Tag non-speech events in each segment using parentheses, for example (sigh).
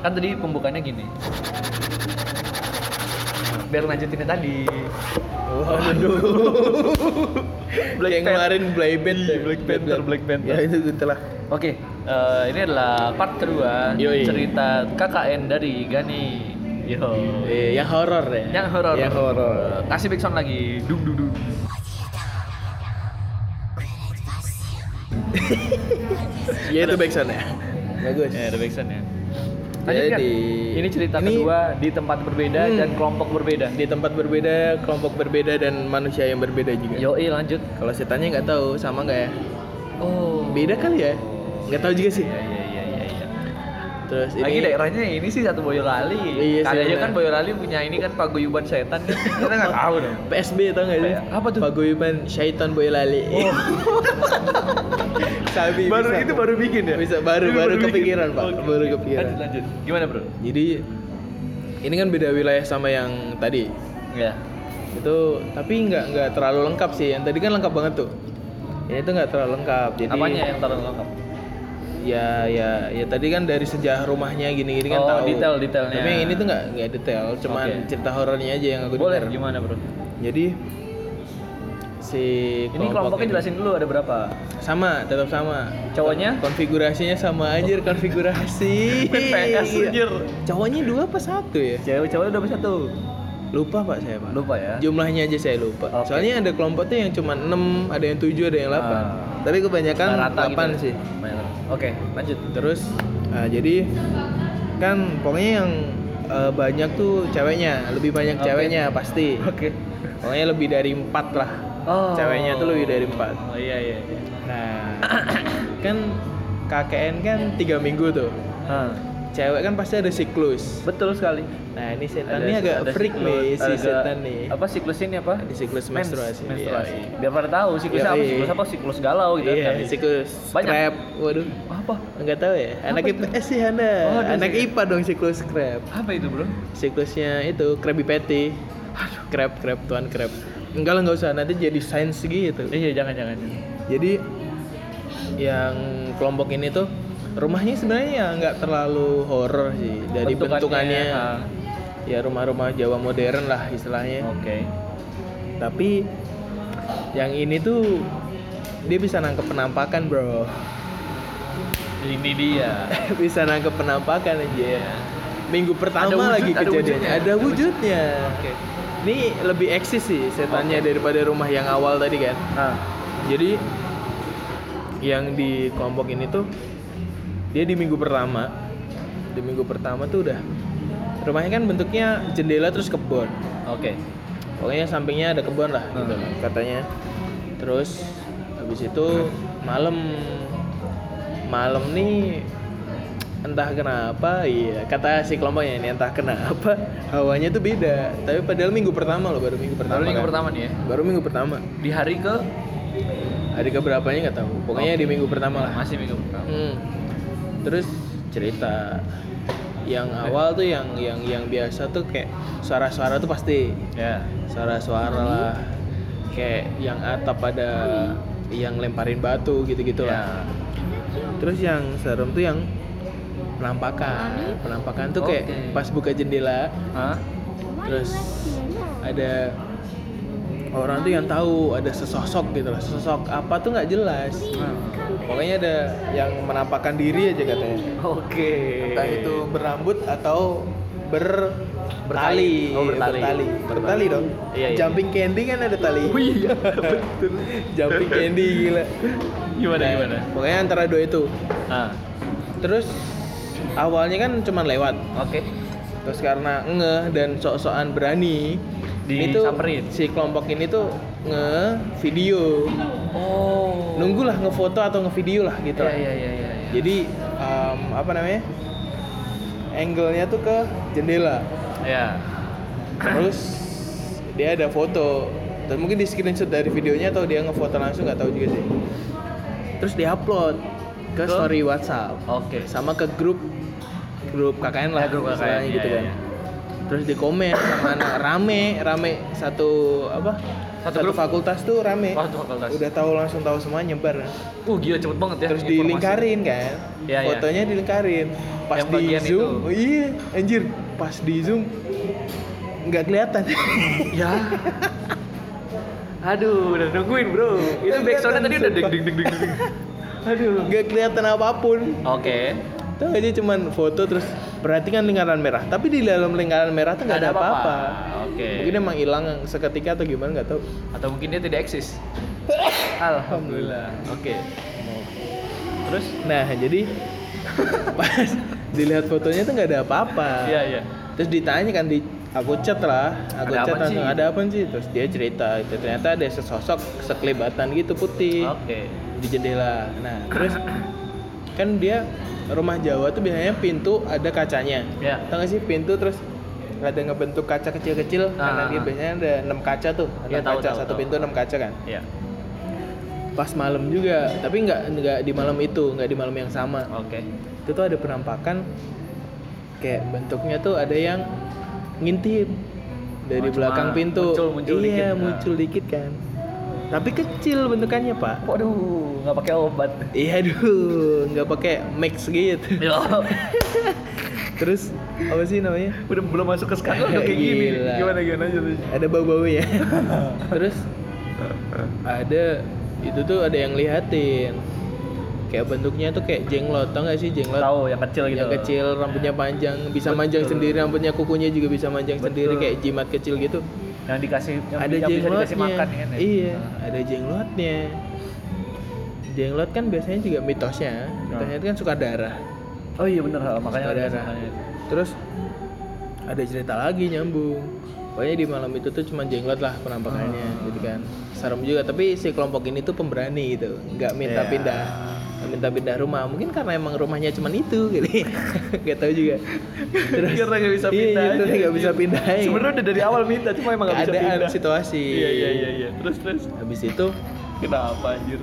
kan tadi pembukanya gini biar lanjutinnya tadi Waduh. (laughs) Black Panther. kemarin Black Panther. Iya, Black Panther, Black Panther. Ya itu itulah. Oke, eh, ini adalah part kedua Yoi. cerita KKN dari Gani. Yo. Eh, yang horor ya. Yang horor. Yang horor. Kasih back sound lagi. Dung dung dung. (laughs) Ya itu backsound ya. Bagus. Ya, ada back sound ya. Lanjutkan. Jadi, ini cerita ini- kedua di tempat berbeda Hmm. dan kelompok berbeda. Di tempat berbeda, kelompok berbeda dan manusia yang berbeda juga. Yoi lanjut. Kalau setannya nggak tahu sama nggak ya? Oh. Beda kali ya? Nggak tahu juga sih. Terus Lagi ini daerahnya ini sih satu Boyolali. Iya sih, Kali aja benar. kan Boyolali punya ini kan paguyuban setan. (laughs) Kita nggak tahu dong. PSB tau nggak sih? Apa tuh? Paguyuban Syaiton Boyolali. Oh. (laughs) Sabi baru bisa. itu baru bikin ya? Bisa baru baru bikin. kepikiran pak, Oke. baru kepikiran. Lanjut lanjut. Gimana bro? Jadi ini kan beda wilayah sama yang tadi. Ya. Itu tapi nggak nggak terlalu lengkap sih. Yang tadi kan lengkap banget tuh. Ini tuh nggak terlalu lengkap. Jadi Apanya yang terlalu lengkap? Ya ya ya tadi kan dari sejarah rumahnya gini-gini kan Oh, tahu. detail-detailnya. Tapi yang ini tuh nggak nggak detail, cuman Oke. cerita horornya aja yang aku Boleh dengar. gimana bro? Jadi si Ini kelompoknya jelasin dulu ada berapa? sama, tetap sama. Cowoknya? Konfigurasinya sama anjir konfigurasi. (laughs) PS anjir. Cowoknya dua apa satu ya? Cewek-cewek udah satu. Lupa pak saya pak. Lupa ya. Jumlahnya aja saya lupa. Oke. Soalnya ada kelompok tuh yang cuma 6, ada yang 7, ada yang 8. Ah. Tapi kebanyakan Rata 8 gitu ya? sih. Oke, lanjut. Terus ah, jadi kan pokoknya yang eh, banyak tuh ceweknya, lebih banyak Oke. ceweknya pasti. Oke. Pokoknya lebih dari 4 lah. Oh. Ceweknya tuh lebih dari 4. Oh iya iya. iya. Nah, (coughs) kan KKN kan 3 minggu tuh. Hah. Cewek kan pasti ada siklus. Betul sekali. Nah, ini setan ini agak ada freak siklus, nih si setan nih. Apa siklus ini apa? Ada siklus Mens- menstruasi. Menstruasi. Iya. Biar pada tahu siklus Iya, apa, siklus apa, siklus galau gitu Iya, kan. siklus Banyak. Waduh, Apa? enggak tahu ya. Anak itu? IPS sih Anda. Oh, Anak sih. IPA dong siklus scrap. Apa itu, Bro? Siklusnya itu Krabby Patty. Crab, crab, tuan crab. Enggak lah, nggak usah. Nanti jadi sains gitu. Iya, jangan jangan. Jadi yang kelompok ini tuh rumahnya sebenarnya ya nggak terlalu horor sih dari bentukannya. ah. Ya rumah-rumah Jawa modern lah istilahnya. Oke. Tapi yang ini tuh dia bisa nangkep penampakan, Bro. Ini dia. (laughs) bisa nangkep penampakan aja. Minggu pertama Ada wujud- lagi ada kejadiannya. wujudnya. Ada Ada wujudnya. Oke. Ini lebih eksis sih setannya daripada rumah yang awal tadi kan. Ah. Jadi yang di kelompok ini tuh dia di minggu pertama. Di minggu pertama tuh udah rumahnya kan bentuknya jendela terus kebun. Oke. Pokoknya sampingnya ada kebun lah gitu Hmm. katanya. Terus habis itu malam malam nih entah kenapa iya kata si kelompoknya ini entah kenapa (laughs) hawanya tuh beda tapi padahal minggu pertama loh baru minggu pertama Baru minggu kan. pertama nih ya. baru minggu pertama Di hari ke hari keberapanya nggak tahu pokoknya Oke. di minggu pertama lah masih minggu pertama. Hmm. Terus cerita yang awal tuh yang yang yang biasa tuh kayak suara-suara tuh pasti Ya. suara-suara lah kayak yang atap ada yang lemparin batu gitu-gitu Ya. lah terus yang serem tuh yang penampakan penampakan tuh kayak Oke. pas buka jendela Hah? terus ada orang tuh yang tahu ada sesosok gitu lah sesosok apa tuh nggak jelas. Pokoknya ada yang menampakkan diri aja katanya Oke. entah itu berambut atau ber Bertali. Oh, bertali. bertali bertali dong Iya, iya. jumping candy kan ada tali Oh, iya, (laughs) betul jumping candy gila Gimana Nah, gimana? pokoknya antara dua itu Ah. terus awalnya kan cuman lewat Oke. terus karena ngeh dan sok-sokan berani Disamperin. si kelompok ini tuh nge video Oh. nunggulah ngefoto atau ngevideo lah gitu Iya iya iya iya. jadi em, apa namanya angle-nya tuh ke jendela Ya. terus dia ada foto dan mungkin di screenshot dari videonya atau dia ngefoto langsung nggak tahu juga sih terus dia upload ke Ke? story WhatsApp Oke. sama ke grup grup KKN lah Ya, grup KKN, iya, gitu iya, kan iya. Terus di komen sama anak rame rame satu apa Satu satu, grup? fakultas tuh rame Oh, satu fakultas. udah tahu langsung tahu semua nyebar Uh gila cepet banget ya. terus informasi. dilingkarin kan iya. fotonya dilingkarin pas Yang di zoom itu. oh iya anjir pas di zoom nggak kelihatan Ya. Aduh, udah nungguin bro. Itu backsoundnya tadi udah ding ding ding ding. (laughs) Aduh. nggak kelihatan apa pun Oke. Tahu aja cuman foto terus perhatikan lingkaran merah tapi di dalam lingkaran merah tuh nggak ada apa-apa Oke. mungkin emang hilang seketika atau gimana nggak tahu Atau mungkin dia tidak eksis. (laughs) Alhamdulillah. Oke. Terus? nah jadi (laughs) pas dilihat fotonya tuh nggak ada apa-apa Iya iya. terus ditanya kan di aku chat lah aku Ada chat langsung ada apa sih terus dia cerita itu ternyata ada sesosok sekelibatan gitu putih Oke. di jendela nah terus (laughs) kan dia rumah Jawa tuh biasanya pintu ada kacanya Ya. tau gak sih pintu terus ada ngebentuk kaca kecil-kecil karena Ah. dia biasanya ada enam kaca tuh enam Iya, tahu, kaca tahu, satu tahu. pintu enam kaca kan Iya. pas malam juga tapi nggak nggak di malam itu nggak di malam yang sama Oke. itu tuh ada penampakan kayak bentuknya tuh ada yang ngintip dari Oh, belakang pintu muncul- muncul iya dikit. Nah. muncul dikit kan tapi kecil bentukannya pak Waduh, nggak pakai obat. iya aduh nggak pakai max gitu (laughs) terus apa sih namanya udah belum masuk ke skandal udah kayak gini. Gimana gimana aja tuh. ada bau-bau ya (laughs) terus ada itu tuh ada yang lihatin kayak bentuknya tuh kayak jenglot tau gak sih jenglot Tahu yang kecil gitu. yang kecil rambutnya panjang bisa manjang Betul. sendiri rambutnya kukunya juga bisa manjang Betul. sendiri kayak jimat kecil gitu Yang dikasih yang, ada yang bisa dikasih makan kan ya. iya ada jenglotnya. Jenglot kan biasanya juga mitosnya. Mitosnya itu kan suka darah. Oh iya bener. Makanya suka darah. terus ada cerita lagi nyambung. Pokoknya di malam itu tuh cuma jenglot lah penampakannya Ah. gitu kan. Serem juga tapi si kelompok ini tuh pemberani gitu. Nggak minta Iya. pindah minta pindah rumah mungkin karena emang rumahnya cuma itu gitu (laughs) nggak tahu juga terus Karena nggak bisa iya, pindah iya, aja, nggak bisa pindah. Sebenarnya udah dari awal minta cuma emang nggak bisa pindah. situasi Iya iya iya iya. Terus terus habis itu kenapa anjir?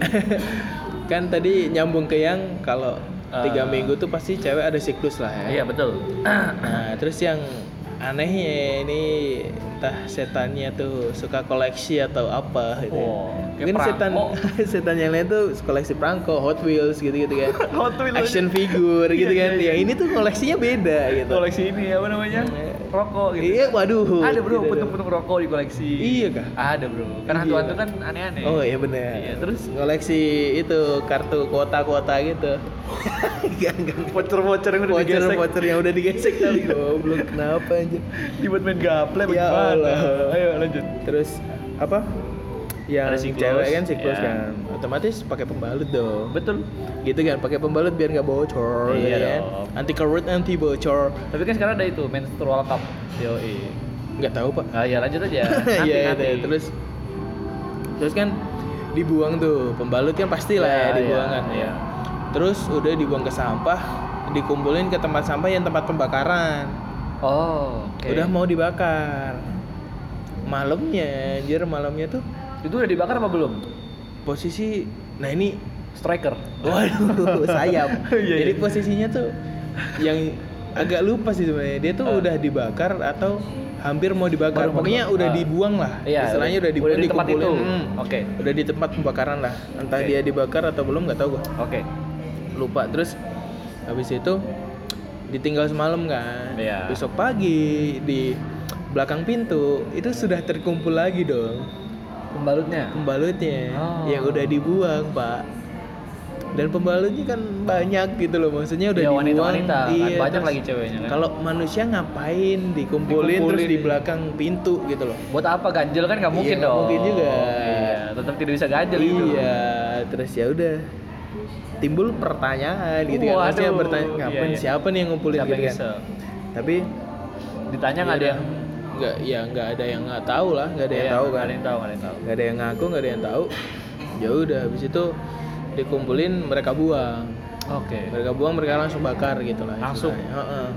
(laughs) kan tadi nyambung ke yang kalau tiga Ah. minggu tuh pasti cewek ada siklus lah ya Iya betul. Nah, terus yang anehnya ini entah setannya tuh suka koleksi atau apa gitu. Oh, kayak Mungkin setan perangko. (laughs) setan yang lain tuh koleksi perangko, Hot Wheels gitu-gitu kan. (laughs) Hot Wheels. Action figure gitu Iya, kan. iya, iya. Yang ini tuh koleksinya beda gitu. koleksi ini apa namanya? Rokok gitu. Iya, waduh. Ada bro, gitu. putung-putung rokok di koleksi. Iya kah? Ada bro. Kan Iya. hantu-hantu kan aneh-aneh. Oh iya bener. Iya, terus? koleksi itu kartu kuota-kuota gitu. (laughs) Enggak enggak. voucher-voucher yang udah Voucher digesek. voucher yang udah digesek kali goblok kenapa anjir. Dibuat main gaple Ya Allah. Ayo lanjut. Terus apa? Yang Ada siklus, cewek kan siklus ya. kan, otomatis pakai pembalut dong. Betul. Gitu kan, pakai pembalut biar nggak bocor, Iya ya kan? dong. Anti kerut, anti bocor. Tapi kan sekarang ada itu menstrual cup. Yo, nggak tahu pak. Ah ya lanjut aja. (laughs) Nanti, Iya, nanti. iya, terus terus kan dibuang tuh pembalut kan pasti lah ya, Iya, dibuang kan. iya. Terus udah dibuang ke sampah, dikumpulin ke tempat sampah yang tempat pembakaran. Oh, oke. Udah mau dibakar. Malamnya, anjir malamnya tuh Itu udah dibakar apa belum? posisi nah ini Striker. waduh (laughs) sayap Iya, jadi iya. posisinya tuh yang agak lupa sih sebenarnya dia tuh Ah. udah dibakar atau hampir mau dibakar Baru pokoknya udah Ah. dibuang lah Iya, istilahnya udah- udah dibuang udah di tempat dikumpulin. itu. Hmm. Oke. udah di tempat pembakaran lah entah Oke. dia dibakar atau belum nggak tahu gua Oke. lupa terus habis itu ditinggal semalam kan Iya. besok pagi di belakang pintu itu sudah terkumpul lagi dong Pembalutnya. pembalutnya Oh. yang udah dibuang pak dan pembalutnya kan banyak gitu loh maksudnya udah Iya, dibuang wanita-wanita, kan. Banyak terus lagi ceweknya, kan. kalau manusia ngapain dikumpulin, terus Dikumpulin. di belakang pintu gitu loh Buat apa ganjel kan nggak mungkin Iya, dong. mungkin juga. Iya, tetap tidak bisa ganjel itu. iya terus ya udah timbul pertanyaan gitu kan maksudnya Waduh, bertanya ngapain iya, iya. siapa nih yang ngumpulin Siapa gitu yang kan tapi Ditanya nggak ada ya yang nggak ya nggak ada yang nggak tahu lah nggak ada yang Iya, tahu nggak kan ada yang tahu, nggak ada yang tahu. nggak ada yang ngaku nggak ada yang tahu ya udah habis itu dikumpulin mereka buang Oke. mereka buang mereka langsung bakar gitu lah Langsung? istilahnya. Heeh.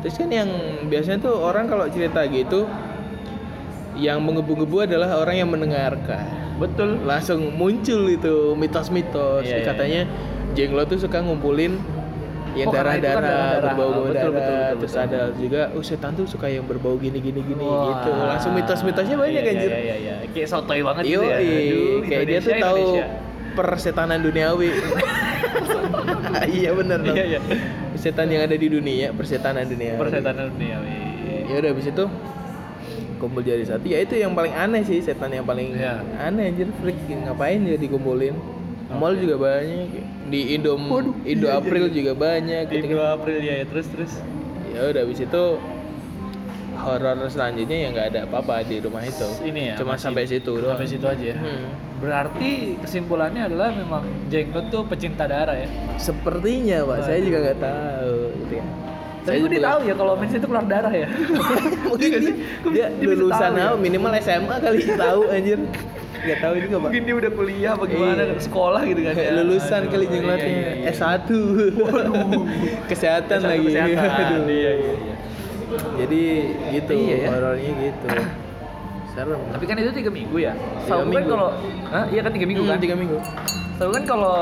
terus kan yang biasanya tuh orang kalau cerita gitu yang menggebu-gebu adalah orang yang mendengarkan Betul. langsung muncul itu mitos-mitos Iya, iya, katanya jenglot tuh suka ngumpulin yang Oh, kan darah-darah berbau-bau Betul, darah betul, betul. terus betul. ada juga oh setan tuh suka yang berbau gini gini gini Wah. gitu langsung mitos-mitosnya banyak iya, anjir Iya, iya, iya. Kayak sotoy banget Yo, gitu ya. Aduh, kayak dia tuh tahu persetanan duniawi. (laughs) iya bener dong. Iya, iya. Setan yang ada di dunia, persetanan dunia. Persetanan dunia. wih. Ya udah habis itu kumpul jadi satu. Ya itu yang paling aneh sih, setan yang paling Iya. aneh anjir freak ngapain dia dikumpulin. Mall juga banyak di Indo Indo iya, April juga banyak gitu 2 April ya, ya. terus terus. ya udah habis itu horor selanjutnya ya nggak ada apa-apa di rumah itu Ini ya. cuma masih- sampai situ doang Sampai situ aja ya. Hmm. Berarti kesimpulannya adalah memang Jenggot tuh pecinta darah ya. sepertinya pak saya Waduh. juga nggak tahu gitu ya Tapi gue juga- tahu ya kalau Messi itu keluar darah ya. mungkin (laughs) Iya dia dia bisa lulusan tahu ya? minimal SMA kali tahu anjir nggak tahu juga pak Mungkin dia udah kuliah bagaimana Iya. sekolah gitu kan ya. lulusan Aduh, kali iya, jenglotnya iya, iya. S1 kesehatan Satu lagi kesehatan. Aduh. Iya, iya, iya. jadi gitu Iya ya. horornya gitu serem Tapi kan itu tiga minggu ya. Tiga Tahu kan minggu. kalau, iya kan tiga minggu Hmm, kan. tiga minggu Tahu kan kalau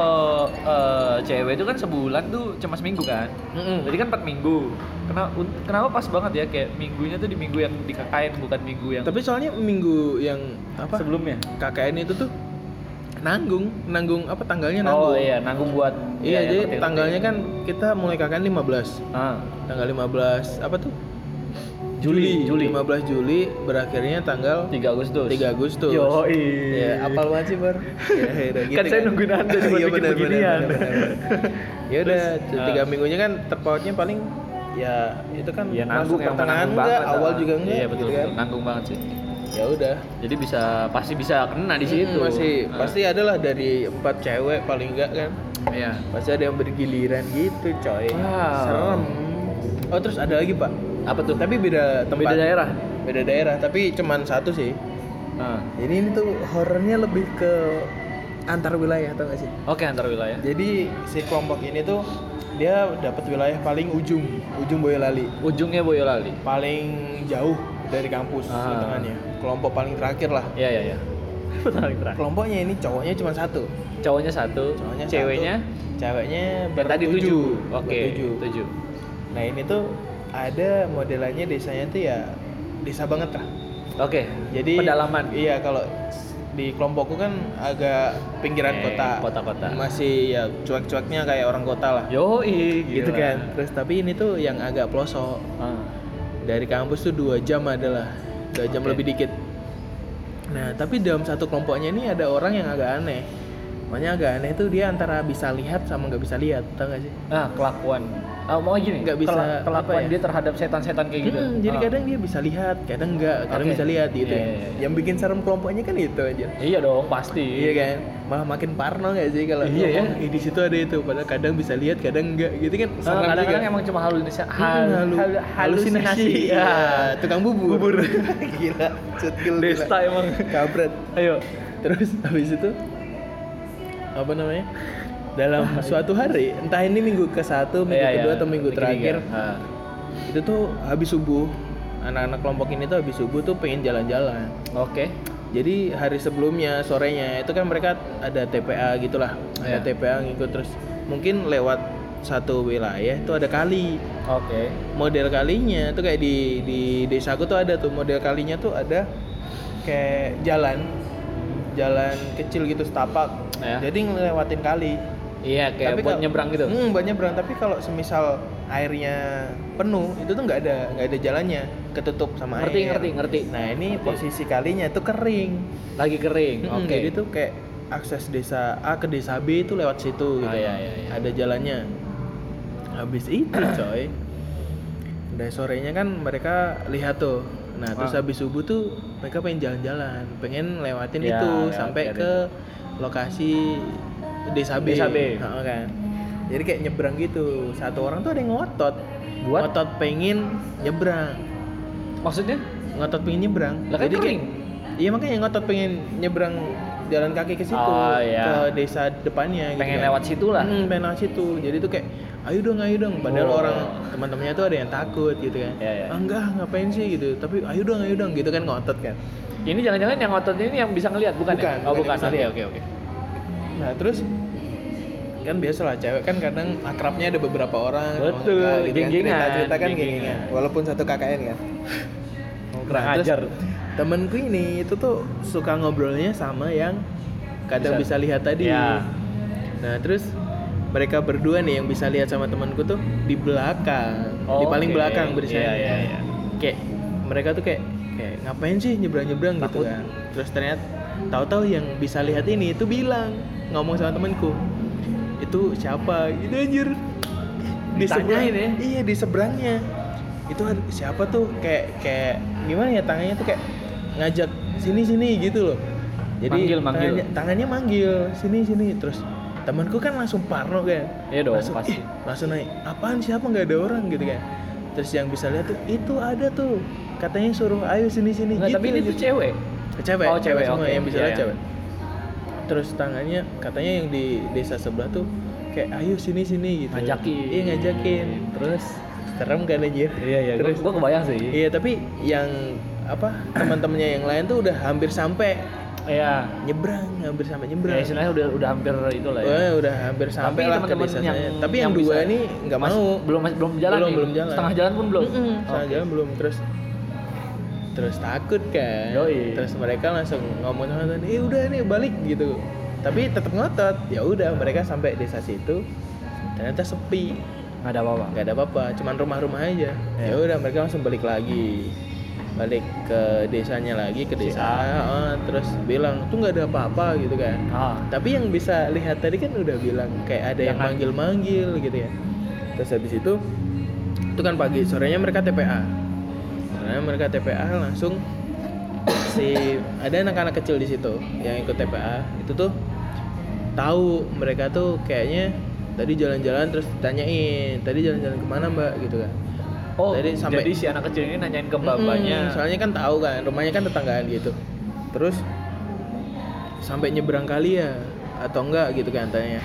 eh, cewek itu kan sebulan tuh cuma seminggu kan. Mm-mm. Jadi kan empat minggu. Kenapa, kenapa pas banget ya kayak minggunya tuh di minggu yang di KKN bukan minggu yang tapi soalnya minggu yang apa sebelumnya. KKN itu tuh nanggung nanggung apa tanggalnya nanggung Oh iya, nanggung buat Iya, iya, jadi ngerti, ngerti. tanggalnya kan kita mulai KKN 15 ah, tanggal 15 apa tuh Juli, Juli. 15 Juli berakhirnya tanggal 3 Agustus. 3 Agustus Yo, ya apal banget sih bar (laughs) ya, ya gitu Kan saya nungguin Anda cuma (laughs) Iya, bikin beginian. ya udah tiga ah. minggunya kan terpautnya paling ya itu kan masuk nanggung yang pertengahan enggak banget. awal ah. juga enggak Iya, betul, gitu kan. Nanggung banget sih. ya udah Jadi bisa pasti bisa kena di situ. Hmm, masih Ah. pasti adalah dari empat cewek paling enggak kan Iya. pasti ada yang bergiliran gitu coy Wow. serem oh terus ada lagi pak Apa tuh? tapi beda tempat Beda daerah. beda daerah tapi cuman satu sih Ah. jadi ini tuh horornya lebih ke antar wilayah tau gak sih Oke, antar wilayah. jadi si kelompok ini tuh dia dapat wilayah paling ujung ujung Boyolali Ujungnya Boyolali. paling jauh dari kampus Ah. hitungannya kelompok paling terakhir lah Iya, iya, iya. (laughs) Paling terakhir. kelompoknya ini cowoknya cuma satu Cowoknya satu, cowoknya ceweknya satu, ceweknya yang tadi tujuh. Oke, Bertujuh. tujuh. nah ini tuh ada modelannya desanya tuh ya desa banget lah Oke. jadi pedalaman. iya kalau di kelompokku kan agak pinggiran Eh, kota kota-kota. masih ya cuek-cueknya kayak orang kota lah Yo, gitu kan terus tapi ini tuh yang agak pelosok Ah. dari kampus tuh dua jam adalah dua jam Oke. lebih dikit nah tapi dalam satu kelompoknya ini ada orang yang agak aneh makanya agak aneh tuh dia antara bisa lihat sama nggak bisa lihat tau gak sih Nah, kelakuan. Ah, mau gini, Nggak bisa, kela- kelakuan ya? dia terhadap setan-setan kayak gitu. Mm-mm, jadi Ah. kadang dia bisa lihat kadang enggak kadang Oke. bisa lihat gitu Iya, ya. iya, iya. yang bikin serem kelompoknya kan itu aja Iya dong, pasti. Iya kan? Malah makin parno gak sih kalau Iya, ya. ngomong, "Ih, di situ ada itu padahal kadang bisa lihat, kadang enggak gitu kan. Ah, serem kadang-kadang juga. emang cuma halusinasi, Hmm, hal, halu- hal- halusinasi. Ya, tukang bubur. Bubur. (laughs) gila, cetkil Desta emang. Kabret. Ayo. Terus habis itu apa namanya? Dalam (laughs) suatu hari, entah ini minggu ke satu, minggu Iya, kedua iya. atau minggu terakhir, itu tuh habis subuh, anak-anak kelompok ini tuh habis subuh tuh pengen jalan-jalan. Oke. Jadi hari sebelumnya sorenya itu kan mereka ada TPA gitulah, ada Iya. TPA ngikut terus mungkin lewat satu wilayah itu ada kali. Oke. Model kalinya tuh kayak di di desaku tuh ada tuh model kalinya tuh ada kayak jalan jalan kecil gitu setapak. Ya. Jadi ngelewatin kali. Iya, kayak Tapi buat kalau- nyebrang gitu. Hmm, buat nyebrang. Tapi kalau semisal airnya penuh itu tuh nggak ada nggak ada jalannya, ketutup sama Ngerti, air. ngerti, ngerti. Nah ini Ngerti. posisi kalinya itu kering. Lagi kering. Mm-mm, Oke. Jadi tuh kayak akses desa A ke desa B itu lewat situ gitu. Ah, iya, iya, iya. Ada jalannya. Habis itu (coughs) coy. Udah sorenya kan mereka lihat tuh. Nah, terus Ah. habis subuh tuh mereka pengen jalan-jalan, pengen lewatin Ya, itu lewatin sampai itu. ke lokasi desa B. Desa B. Heeh, kan. Jadi kayak nyebrang gitu. Satu orang tuh ada yang ngotot. Buat? Ngotot pengen nyebrang. Maksudnya? Ngotot pengen nyebrang. Lah kan Jadi kayak- kering. Iya makanya ngotot pengen nyebrang jalan kaki ke situ Oh, iya. ke desa depannya gitu Pengen kan. lewat situ lah. Hmm, pengen lewat situ. Jadi tuh kayak ayo dong, ayo dong. Padahal Oh. orang teman-temannya tuh ada yang takut gitu kan. Iya, iya. Ah, enggak, ngapain sih gitu. Tapi ayo dong, ayo dong gitu kan ngotot kan. Ini jangan-jangan yang ngotot ini yang bisa ngelihat bukan, Bukan, ya? Oh, bukan bukan. Oke, lihat. oke, oke. Nah, terus kan biasa lah cewek kan kadang akrabnya ada beberapa orang Betul, enggak gitu kan. geng-gengan, cerita-cerita kan geng-gengan. walaupun satu KKN kan (laughs) kurang Nah, terus ajar temenku ini itu tuh suka ngobrolnya sama yang kadang bisa, Bisa. lihat tadi Ya. nah terus mereka berdua nih yang bisa lihat sama temanku tuh di belakang di paling Oke. belakang Iya, iya, iya. kayak mereka tuh kayak kayak ngapain sih nyebrang nyebrang gitu kan terus ternyata tahu-tahu yang bisa lihat ini itu bilang ngomong sama temanku itu siapa gitu anjir di seberang Ditanyain ya? iya di seberangnya itu siapa tuh kayak kayak gimana ya tangannya tuh kayak ngajak sini sini gitu loh jadi Manggil, manggil. tangannya, tangannya manggil sini sini terus temanku kan langsung parno kan Iya dong, langsung, pasti. "Ih, langsung naik apaan siapa nggak ada orang gitu kan terus yang bisa lihat tuh itu ada tuh katanya suruh ayo sini sini Nggak, gitu tapi ini tuh gitu. cewek cewek Oh, cewek, semua oke. yang bisa Iya, lihat iya. cewek terus tangannya katanya yang di desa sebelah tuh kayak ayo sini sini gitu Ngajakin. iya ngajakin terus serem kan anjir iya iya terus gua, gua kebayang sih iya tapi yang apa teman-temannya yang lain tuh udah hampir sampai iya nyebrang hampir sampai ya nyebrang istilahnya udah udah hampir itu lah ya Wah, udah hampir sampai lah ke teman-teman desa yang saya. Tapi yang, dua bisa- ini nggak mau. belum belum jalan Belum, nih? belum jalan. setengah jalan pun belum Mm-mm, setengah Oke. jalan belum terus terus takut kan. Yoi. Terus mereka langsung ngomong sama teman, "Eh udah nih balik gitu." Tapi tetap ngotot. Ya udah mereka sampai desa situ. Ternyata sepi, nggak ada apa-apa nggak ada apa-apa, cuman rumah-rumah aja. Ya. Ya udah mereka langsung balik lagi. Balik ke desanya lagi ke desa, ah, terus bilang tuh nggak ada apa-apa gitu kan ah tapi yang bisa lihat tadi kan udah bilang kayak ada yang manggil-manggil gitu ya terus habis itu itu kan pagi sorenya mereka TPA sorenya mereka TPA langsung si ada anak-anak kecil di situ yang ikut TPA itu tuh tahu mereka tuh kayaknya tadi jalan-jalan terus ditanyain tadi jalan-jalan ke mana mbak gitu kan oh Jadi sampai- jadi si anak kecil ini nanyain ke bapaknya Mm-mm, soalnya kan tahu kan, rumahnya kan tetanggaan gitu. Terus sampai nyebrang kali ya atau enggak gitu kan tanya.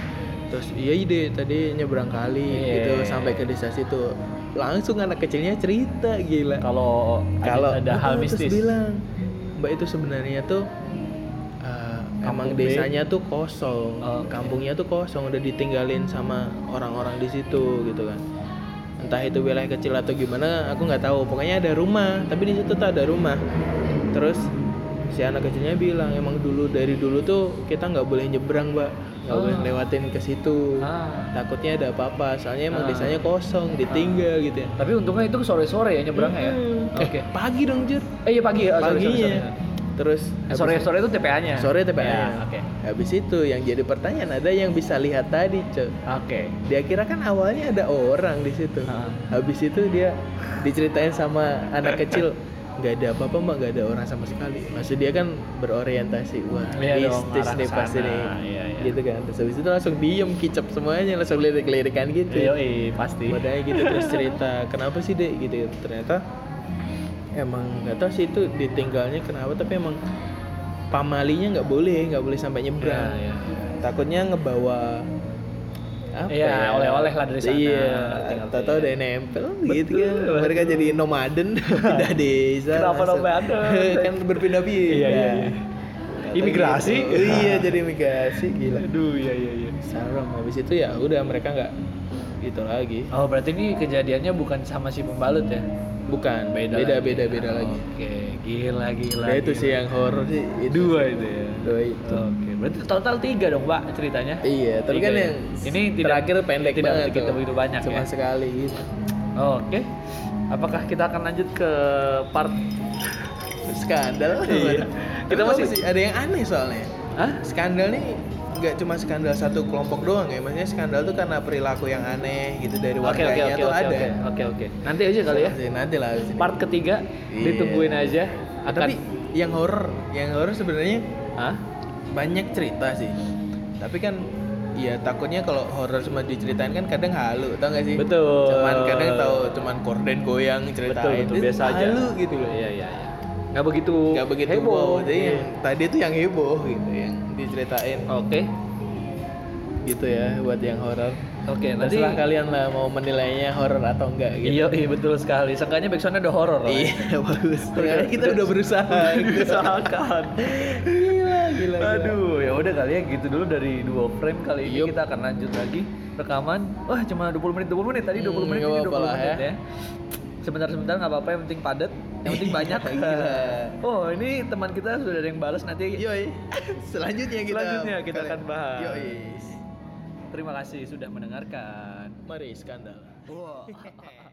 Terus iya ide tadi nyebrang kali Iya. gitu sampai ke desa situ. Langsung anak kecilnya cerita gila. kalau Kalau ada, ada hal Terus mistis bilang, Mbak itu sebenarnya tuh uh, emang Kampung B. desanya tuh kosong, Oh, oke. kampungnya tuh kosong udah ditinggalin sama orang-orang di situ gitu kan. Entah itu wilayah kecil atau gimana, aku nggak tahu. Pokoknya ada rumah, tapi di situ tuh ada rumah. Terus si anak kecilnya bilang emang dulu dari dulu tuh kita nggak boleh nyebrang, mbak, nggak Oh. boleh lewatin ke situ. ah Takutnya ada apa-apa, soalnya emang Ah. desanya kosong, ditinggal gitu ya. tapi untungnya itu sore-sore ya nyebrangnya ya Mm-mm. oke Eh, pagi dong, Jur. eh iya pagi ya sorry, sorry, Paginya. sorry. Terus sore habis- sore itu TPA-nya sore TPA. ya, oke Habis itu yang jadi pertanyaan ada yang bisa lihat tadi, Cok. oke Dia kira kan awalnya ada orang di situ. Ah. Habis itu dia diceritain sama anak kecil nggak ada apa-apa mbak nggak ada orang sama sekali. Maksud dia kan berorientasi wah Iya mistis arah nih pasti nih. Iya, iya. gitu kan. Terus habis itu langsung diem kicap semuanya langsung lirik-lirikan gitu. Iya, iya, pasti. Padahal gitu terus cerita kenapa sih dek? Gitu ternyata emang nggak tahu sih itu ditinggalnya kenapa tapi emang pamalinya nggak boleh nggak boleh sampai nyebrang. Iya, takutnya ngebawa apa Iya, ya? oleh-oleh lah dari sana. iya ada yang nempel gitu kan Betul. mereka jadi nomaden (laughs) pindah desa Kenapa langsung. nomaden? (laughs) kan berpindah-pindah Iya, iya, iya. Imigrasi? gitu. iya jadi imigrasi gila aduh iya iya iya serem habis itu ya udah mereka nggak gitu lagi oh berarti ini kejadiannya bukan sama si pembalut ya bukan beda beda beda, beda lagi oke gila gila Nah, itu gila. sih yang horor sih itu dua sih. itu ya dua itu oke berarti total tiga dong pak ceritanya iya tapi Tiga kan ya? yang ini tidak terakhir pendek tidak banget tuh. begitu banyak cuma ya sekali gitu oke apakah kita akan lanjut ke part skandal Iya. kita masih masih- sih ada yang aneh soalnya Hah? skandal nih nggak cuma skandal satu kelompok doang ya maksudnya skandal tuh karena perilaku yang aneh gitu dari Oke oke warganya oke tuh oke ada oke oke oke nanti aja kali ya nanti lah part ketiga Iya. ditungguin aja akan tapi yang horor yang horor sebenarnya Hah? Banyak cerita sih. Tapi kan ya takutnya kalau horor cuma diceritain kan kadang halu tau gak sih? Betul. cuman kadang tahu cuman korden goyang ceritain. Betul betul. Itu biasa aja. Halu gitu loh. Iya iya iya. Nggak begitu nggak begitu heboh. wow. Jadi Iya. yang tadi tuh yang heboh gitu yang diceritain. Oke. Gitu ya buat yang horor oke nanti Terserah kalian lah mau menilainya horor atau enggak gitu. Iya iya betul sekali. Seenggaknya backsoundnya udah horor lah iya (laughs) bagus. Karena kita udah berusaha. Usahakan. (laughs) gila. Aduh, ya udah kali ya gitu dulu dari dua frame kali ini Yup. kita akan lanjut lagi rekaman. Wah, cuma 20 menit, 20 menit tadi 20 Hmm, menit ini 20 apa-apa lah menit ya. ya. Sebentar-sebentar nggak apa-apa, yang penting padat, yang penting banyak. Gila. (laughs) Oh, ini teman kita sudah ada yang balas nanti. Yoi. (laughs) Selanjutnya kita Selanjutnya kita akan bahas. Yoi. Terima kasih sudah mendengarkan. Mari skandal. Wah. (laughs)